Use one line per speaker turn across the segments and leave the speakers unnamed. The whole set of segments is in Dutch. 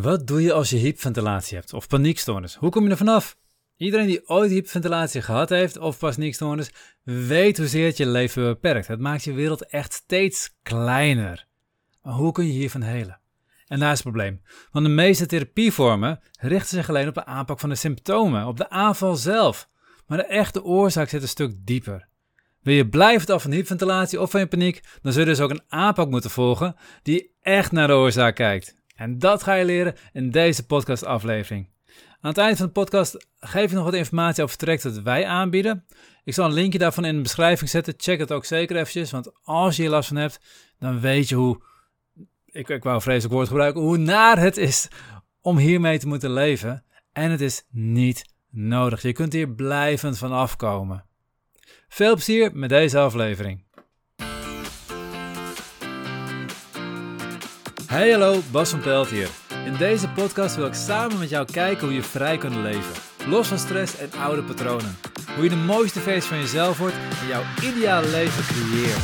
Wat doe je als je hyperventilatie hebt of paniekstoornis? Hoe kom je er vanaf? Iedereen die ooit hyperventilatie gehad heeft of paniekstoornis, weet hoezeer het je leven beperkt. Het maakt je wereld echt steeds kleiner. Maar hoe kun je hiervan helen? En daar is het probleem. Want de meeste therapievormen richten zich alleen op de aanpak van de symptomen, op de aanval zelf. Maar de echte oorzaak zit een stuk dieper. Wil je blijvend af van hyperventilatie of van je paniek, dan zul je dus ook een aanpak moeten volgen die echt naar de oorzaak kijkt. En dat ga je leren in deze podcastaflevering. Aan het eind van de podcast geef ik nog wat informatie over traject dat wij aanbieden. Ik zal een linkje daarvan in de beschrijving zetten. Check het ook zeker eventjes, want als je hier last van hebt, dan weet je hoe, ik, ik wou vreselijk woord gebruiken, hoe naar het is om hiermee te moeten leven. En het is niet nodig. Je kunt hier blijvend van afkomen. Veel plezier met deze aflevering. Hey hallo, Bas van Pelt hier. In deze podcast wil ik samen met jou kijken hoe je vrij kunt leven. Los van stress en oude patronen. Hoe je de mooiste versie van jezelf wordt en jouw ideale leven creëert.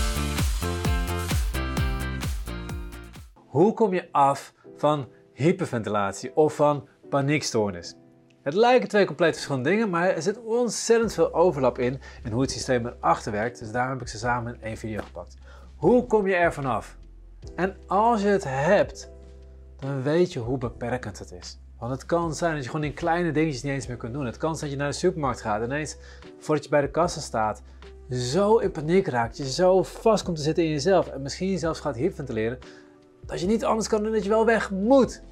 Hoe kom je af van hyperventilatie of van paniekstoornis? Het lijken twee compleet verschillende dingen, maar er zit ontzettend veel overlap in in hoe het systeem erachter werkt. Dus daarom heb ik ze samen in één video gepakt. Hoe kom je er vanaf? En als je het hebt, dan weet je hoe beperkend het is. Want het kan zijn dat je gewoon in kleine dingetjes niet eens meer kunt doen. Het kan zijn dat je naar de supermarkt gaat en ineens, voordat je bij de kassa staat, zo in paniek raakt, je zo vast komt te zitten in jezelf en misschien zelfs gaat hyperventileren, dat je niet anders kan dan dat je wel weg moet.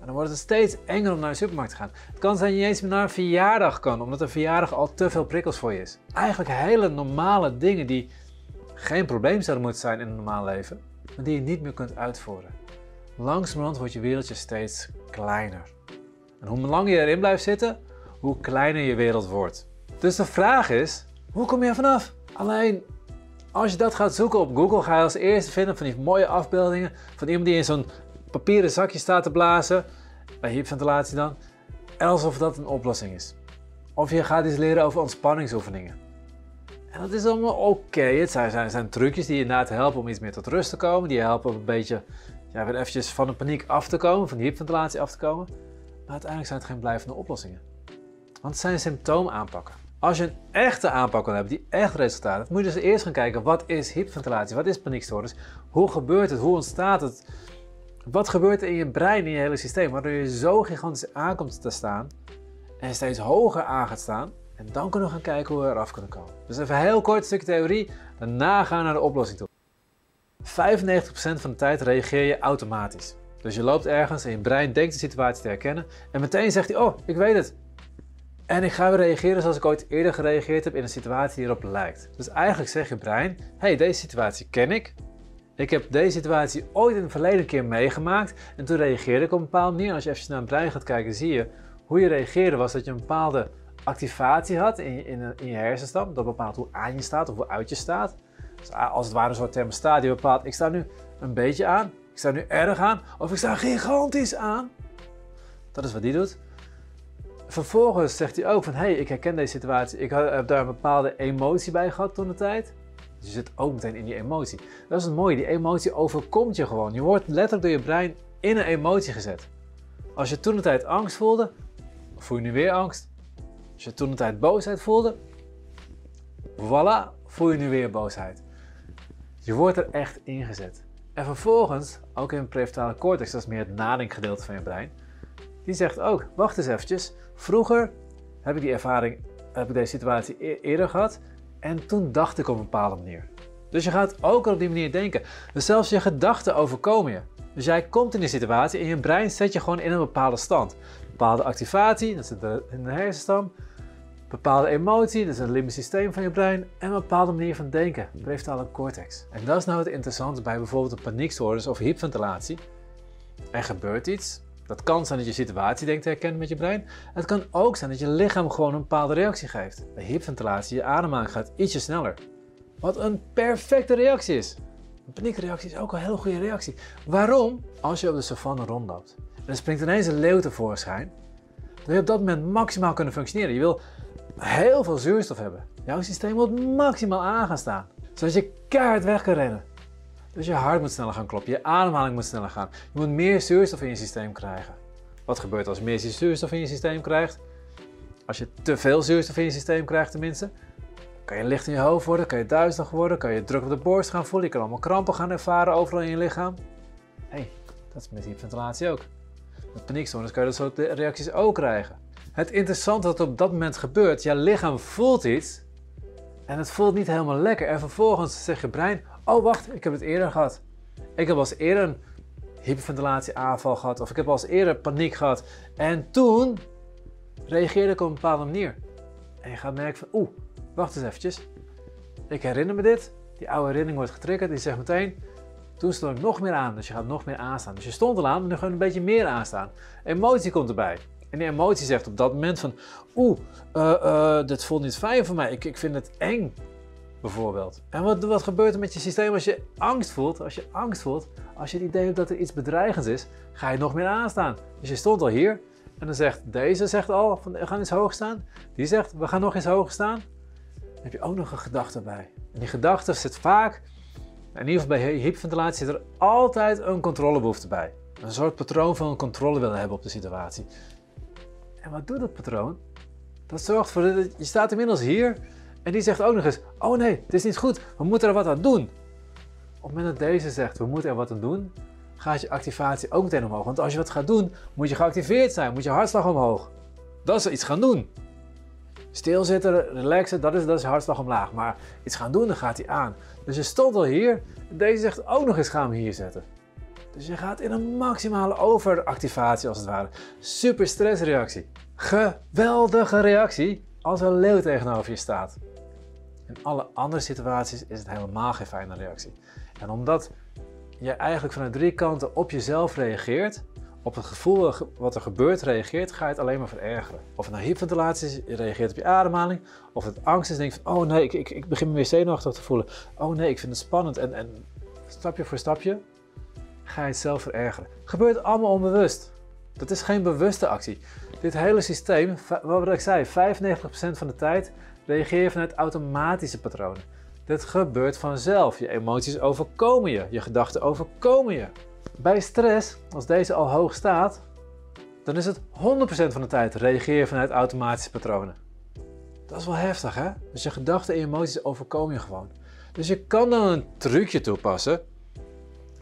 En dan wordt het steeds enger om naar de supermarkt te gaan. Het kan zijn dat je niet eens meer naar een verjaardag kan, omdat een verjaardag al te veel prikkels voor je is. Eigenlijk hele normale dingen die geen probleem zouden moeten zijn in een normaal leven, maar die je niet meer kunt uitvoeren. Langzamerhand wordt je wereldje steeds kleiner. En hoe langer je erin blijft zitten, hoe kleiner je wereld wordt. Dus de vraag is, hoe kom je er vanaf? Alleen, als je dat gaat zoeken op Google, ga je als eerste vinden van die mooie afbeeldingen van iemand die in zo'n papieren zakje staat te blazen, bij hyperventilatie dan, alsof dat een oplossing is. Of je gaat iets leren over ontspanningsoefeningen. En dat is allemaal oké. Het zijn, zijn, zijn, trucjes die je inderdaad helpen om iets meer tot rust te komen. Die helpen om een beetje ja, weer eventjes van de paniek af te komen, van die hyperventilatie af te komen. Maar uiteindelijk zijn het geen blijvende oplossingen. Want het zijn symptomen aanpakken. Als je een echte aanpak wil hebben die echt resultaat heeft, moet je dus eerst gaan kijken wat is hyperventilatie, wat is paniekstoornis, hoe gebeurt het, hoe ontstaat het, wat gebeurt er in je brein, in je hele systeem, waardoor je zo gigantisch aankomt te staan en steeds hoger aan gaat staan. En dan kunnen we gaan kijken hoe we eraf kunnen komen. Dus even heel kort stukje theorie, daarna gaan we naar de oplossing toe. 95% van de tijd reageer je automatisch. Dus je loopt ergens en je brein denkt de situatie te herkennen en meteen zegt hij, oh, ik weet het. En ik ga weer reageren zoals ik ooit eerder gereageerd heb in een situatie die erop lijkt. Dus eigenlijk zegt je brein, hey, deze situatie ken ik. Ik heb deze situatie ooit in het verleden keer meegemaakt en toen reageerde ik op een bepaalde manier. Als je even naar het brein gaat kijken, zie je hoe je reageerde was dat je een bepaalde activatie had in, in, je hersenstam. Dat bepaalt hoe aan je staat of hoe uit je staat. Dus als het ware een soort thermostaat die bepaalt, ik sta nu een beetje aan, ik sta nu erg aan of ik sta gigantisch aan. Dat is wat die doet. Vervolgens zegt hij ook van, hé, hey, ik herken deze situatie, ik heb daar een bepaalde emotie bij gehad toen de tijd. Dus je zit ook meteen in die emotie. Dat is het mooie, die emotie overkomt je gewoon. Je wordt letterlijk door je brein in een emotie gezet. Als je toen de tijd angst voelde, voel je nu weer angst. Als je toen de tijd boosheid voelde, voilà, voel je nu weer boosheid. Je wordt er echt ingezet. En vervolgens, ook in het prefrontale cortex, dat is meer het nadenkgedeelte van je brein, die zegt ook, wacht eens eventjes, vroeger heb ik die ervaring, heb ik deze situatie e- eerder gehad en toen dacht ik op een bepaalde manier. Dus je gaat ook op die manier denken. Dus zelfs je gedachten overkomen je. Dus jij komt in die situatie en je brein zet je gewoon in een bepaalde stand. Bepaalde activatie, dat zit in de hersenstam. Bepaalde emotie, dat is het limbisch systeem van je brein. En een bepaalde manier van denken, prefrontale cortex. En dat is nou het interessante bij bijvoorbeeld een paniekstoornis of hyperventilatie. Er gebeurt iets. Dat kan zijn dat je situatie denkt te herkennen met je brein. Het kan ook zijn dat je lichaam gewoon een bepaalde reactie geeft. Bij hyperventilatie, je ademhaling gaat ietsje sneller. Wat een perfecte reactie is. Een paniekreactie is ook een heel goede reactie. Waarom? Als je op de savanne rondloopt en er springt ineens een leeuw tevoorschijn, dan wil je op dat moment maximaal kunnen functioneren. Je wil heel veel zuurstof hebben. Jouw systeem moet maximaal aan gaan staan, zodat je keihard weg kan rennen. Dus je hart moet sneller gaan kloppen, je ademhaling moet sneller gaan. Je moet meer zuurstof in je systeem krijgen. Wat gebeurt als je meer zuurstof in je systeem krijgt? Als je te veel zuurstof in je systeem krijgt tenminste, kan je licht in je hoofd worden, kan je duizelig worden, kan je druk op de borst gaan voelen, je kan allemaal krampen gaan ervaren overal in je lichaam. Hé, hey, dat is met hyperventilatie ook. Met paniekstoornis kan je dat soort reacties ook krijgen. Het interessante wat op dat moment gebeurt, je lichaam voelt iets en het voelt niet helemaal lekker. En vervolgens zegt je brein, oh wacht, ik heb het eerder gehad. Ik heb al eens eerder een hyperventilatieaanval gehad of ik heb al eens eerder paniek gehad. En toen reageerde ik op een bepaalde manier. En je gaat merken van, oeh, wacht eens eventjes. Ik herinner me dit. Die oude herinnering wordt getriggerd. Die zegt meteen, toen stond ik nog meer aan. Dus je gaat nog meer aanstaan. Dus je stond al aan, maar nu je een beetje meer aanstaan. Emotie komt erbij. En die emotie zegt op dat moment van, oeh, uh, dit voelt niet fijn voor mij. Ik, ik vind het eng, bijvoorbeeld. En wat, wat gebeurt er met je systeem als je angst voelt? Als je angst voelt, als je het idee hebt dat er iets bedreigends is, ga je nog meer aanstaan. Dus je stond al hier en dan zegt deze zegt al, van, we gaan eens hoog staan. Die zegt, we gaan nog eens hoog staan. Dan heb je ook nog een gedachte bij. En die gedachte zit vaak, in ieder geval bij hyperventilatie, zit er altijd een controlebehoefte bij. Een soort patroon van controle willen hebben op de situatie. En wat doet dat patroon? Dat zorgt voor, je staat inmiddels hier en die zegt ook nog eens, oh nee, het is niet goed, we moeten er wat aan doen. Op het moment dat deze zegt, we moeten er wat aan doen, gaat je activatie ook meteen omhoog. Want als je wat gaat doen, moet je geactiveerd zijn, moet je hartslag omhoog. Dat is iets gaan doen. Stilzitten, relaxen, dat is, dat is hartslag omlaag. Maar iets gaan doen, dan gaat hij aan. Dus je stond al hier en deze zegt ook nog eens gaan we hier zetten. Dus je gaat in een maximale overactivatie als het ware. Super stressreactie. Geweldige reactie als een leeuw tegenover je staat. In alle andere situaties is het helemaal geen fijne reactie. En omdat je eigenlijk vanuit drie kanten op jezelf reageert, op het gevoel wat er gebeurt reageert, ga je het alleen maar verergeren. Of het nou hyperventilatie is, je reageert op je ademhaling. Of het angst is, denk je van, oh nee, ik, ik, ik begin me weer zenuwachtig te voelen. Oh nee, ik vind het spannend. En, en stapje voor stapje ga je het zelf verergeren. Gebeurt allemaal onbewust. Dat is geen bewuste actie. Dit hele systeem, wat ik zei, 95% van de tijd reageer je vanuit automatische patronen. Dit gebeurt vanzelf. Je emoties overkomen je, je gedachten overkomen je. Bij stress, als deze al hoog staat, dan is het 100% van de tijd reageer je vanuit automatische patronen. Dat is wel heftig, hè? Dus je gedachten en emoties overkomen je gewoon. Dus je kan dan een trucje toepassen.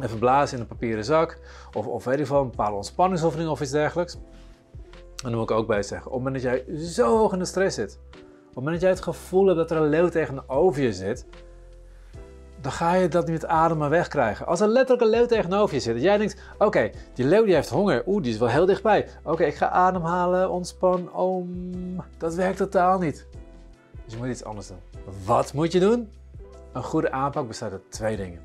Even blazen in een papieren zak. Of, of weet ik veel, een bepaalde ontspanningsoefening of iets dergelijks. En dan moet ik ook bij zeggen, op het moment dat jij zo hoog in de stress zit. Op het moment dat jij het gevoel hebt dat er een leeuw tegenover je zit dan ga je dat niet met ademen wegkrijgen. Als er letterlijk een leeuw tegenover je zit en jij denkt, oké, die leeuw die heeft honger, oeh, die is wel heel dichtbij. Oké, ik ga ademhalen, ontspan, om. Dat werkt totaal niet. Dus je moet iets anders doen. Wat moet je doen? Een goede aanpak bestaat uit twee dingen.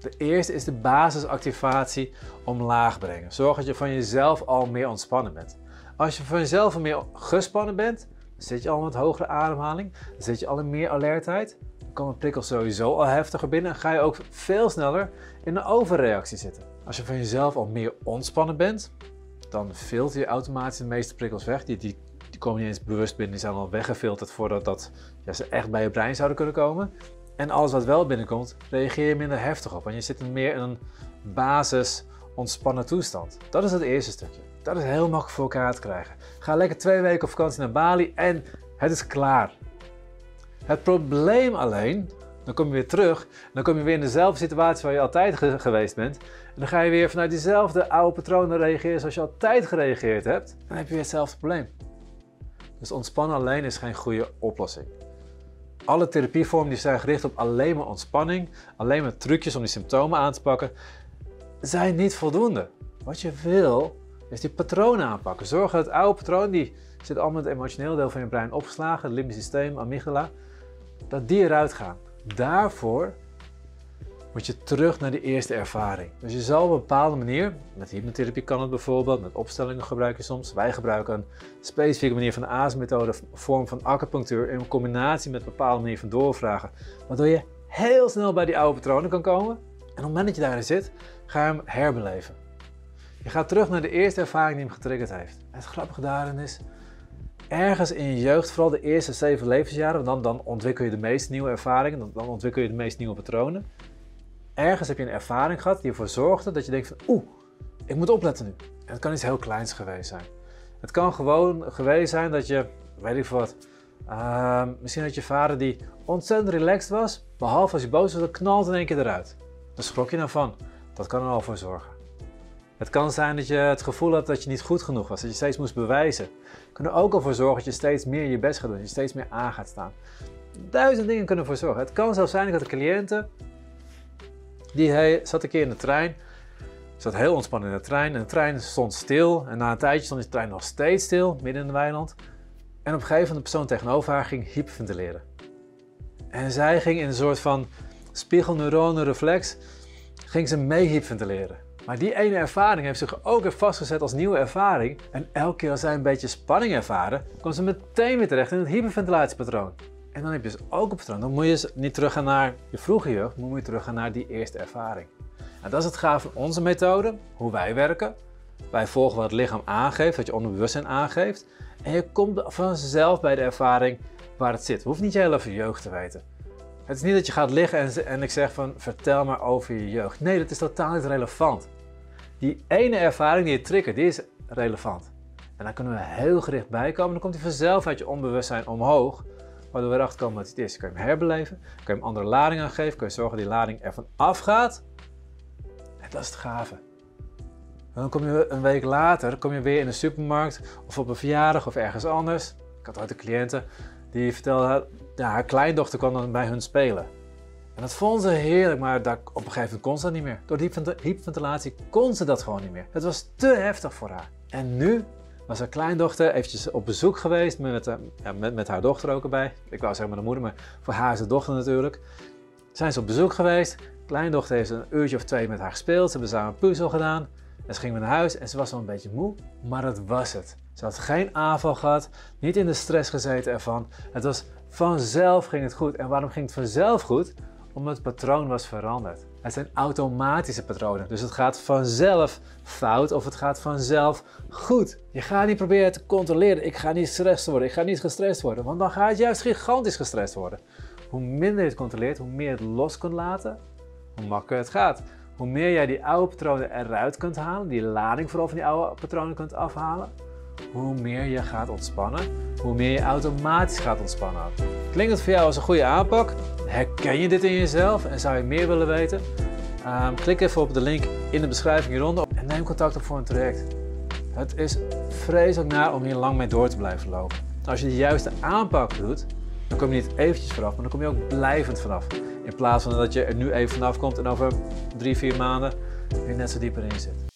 De eerste is de basisactivatie omlaag brengen. Zorg dat je van jezelf al meer ontspannen bent. Als je van jezelf al meer gespannen bent, dan zit je al met hogere ademhaling, dan zit je al in meer alertheid, komen prikkels sowieso al heftiger binnen en ga je ook veel sneller in een overreactie zitten. Als je van jezelf al meer ontspannen bent, dan filter je automatisch de meeste prikkels weg. Die, die, die komen niet eens bewust binnen, die zijn al weggefilterd voordat dat, ja, ze echt bij je brein zouden kunnen komen. En alles wat wel binnenkomt, reageer je minder heftig op, want je zit meer in een basis ontspannen toestand. Dat is het eerste stukje. Dat is heel makkelijk voor elkaar te krijgen. Ga lekker twee weken op vakantie naar Bali en het is klaar. Het probleem alleen, dan kom je weer terug, dan kom je weer in dezelfde situatie waar je altijd geweest bent. En dan ga je weer vanuit diezelfde oude patronen reageren zoals je altijd gereageerd hebt. Dan heb je weer hetzelfde probleem. Dus ontspannen alleen is geen goede oplossing. Alle therapievormen die zijn gericht op alleen maar ontspanning, alleen maar trucjes om die symptomen aan te pakken, zijn niet voldoende. Wat je wil, is die patronen aanpakken. Zorg dat het oude patroon, die zit allemaal in het emotioneel deel van je brein opgeslagen, het limbisch systeem, amygdala, dat die eruit gaan. Daarvoor moet je terug naar die eerste ervaring. Dus je zal op een bepaalde manier, met hypnotherapie kan het bijvoorbeeld, met opstellingen gebruik je soms. Wij gebruiken een specifieke manier van de AAS-methode, vorm van acupunctuur, in combinatie met een bepaalde manier van doorvragen, waardoor je heel snel bij die oude patronen kan komen. En op het moment dat je daarin zit, ga je hem herbeleven. Je gaat terug naar de eerste ervaring die hem getriggerd heeft. Het grappige daarin is, ergens in je jeugd, vooral de eerste zeven levensjaren, dan, dan ontwikkel je de meest nieuwe ervaringen, dan, dan ontwikkel je de meest nieuwe patronen. Ergens heb je een ervaring gehad die ervoor zorgde dat je denkt van oeh, ik moet opletten nu. En het kan iets heel kleins geweest zijn. Het kan gewoon geweest zijn dat je, weet ik wat, uh, misschien had je vader die ontzettend relaxed was, behalve als hij boos was, dan knalt in één keer eruit. Dan schrok je nou van. Dat kan er al voor zorgen. Het kan zijn dat je het gevoel had dat je niet goed genoeg was, dat je steeds moest bewijzen. Kan er ook al voor zorgen dat je steeds meer je best gaat doen, dat je steeds meer aan gaat staan. Duizend dingen kunnen ervoor zorgen. Het kan zelfs zijn dat de cliënten, die hij, zat een keer in de trein, zat heel ontspannen in de trein en de trein stond stil. En na een tijdje stond de trein nog steeds stil, midden in het weiland. En op een gegeven moment de persoon tegenover haar ging hyperventileren. En zij ging in een soort van spiegelneuronenreflex, ging ze mee hyperventileren. Maar die ene ervaring heeft zich ook weer vastgezet als nieuwe ervaring. En elke keer als zij een beetje spanning ervaren, kwam ze meteen weer terecht in het hyperventilatiepatroon. En dan heb je dus ook een patroon. Dan moet je dus niet teruggaan naar je vroege jeugd, maar moet je teruggaan naar die eerste ervaring. En dat is het gaaf van onze methode, hoe wij werken. Wij volgen wat het lichaam aangeeft, wat je onderbewustzijn aangeeft. En je komt vanzelf bij de ervaring waar het zit. Je hoeft niet je hele jeugd te weten. Het is niet dat je gaat liggen en, en ik zeg van vertel maar over je jeugd. Nee, dat is totaal niet relevant. Die ene ervaring die je triggert, die is relevant. En dan kunnen we heel gericht bij komen. Dan komt hij vanzelf uit je onbewustzijn omhoog. Waardoor we erachter komen wat het is. Kun je hem herbeleven. Kun je hem andere lading aan geven. Kun je zorgen dat die lading ervan afgaat. En dat is het gave. En dan kom je een week later kom je weer in de supermarkt of op een verjaardag of ergens anders. Ik had ooit een cliënte die vertelde, ja, haar kleindochter kwam dan bij hun spelen. En dat vond ze heerlijk, maar daar, op een gegeven moment kon ze dat niet meer. Door die hyperventilatie kon ze dat gewoon niet meer. Het was te heftig voor haar. En nu was haar kleindochter eventjes op bezoek geweest met, eh, met, met haar dochter ook erbij. Ik wou zeggen met de moeder, maar voor haar is de dochter natuurlijk. Zijn ze op bezoek geweest. Kleindochter heeft een uurtje of twee met haar gespeeld. Ze hebben samen puzzel gedaan. En ze ging weer naar huis en ze was wel een beetje moe, maar dat was het. Ze had geen aanval gehad, niet in de stress gezeten ervan. Het was vanzelf ging het goed. En waarom ging het vanzelf goed? Omdat het patroon was veranderd. Het zijn automatische patronen, dus het gaat vanzelf fout of het gaat vanzelf goed. Je gaat niet proberen te controleren. Ik ga niet gestrest worden, ik ga niet gestrest worden, want dan ga je juist gigantisch gestrest worden. Hoe minder je het controleert, hoe meer je het los kunt laten, hoe makkelijker het gaat. Hoe meer jij die oude patronen eruit kunt halen, die lading vooral van die oude patronen kunt afhalen, hoe meer je gaat ontspannen, hoe meer je automatisch gaat ontspannen. Klinkt het voor jou als een goede aanpak? Herken je dit in jezelf en zou je meer willen weten? Um, klik even op de link in de beschrijving hieronder en neem contact op voor een traject. Het is vreselijk naar om hier lang mee door te blijven lopen. Als je de juiste aanpak doet, dan kom je niet eventjes vanaf, maar dan kom je ook blijvend vanaf. In plaats van dat je er nu even vanaf komt en over drie, vier maanden weer net zo dieper in zit.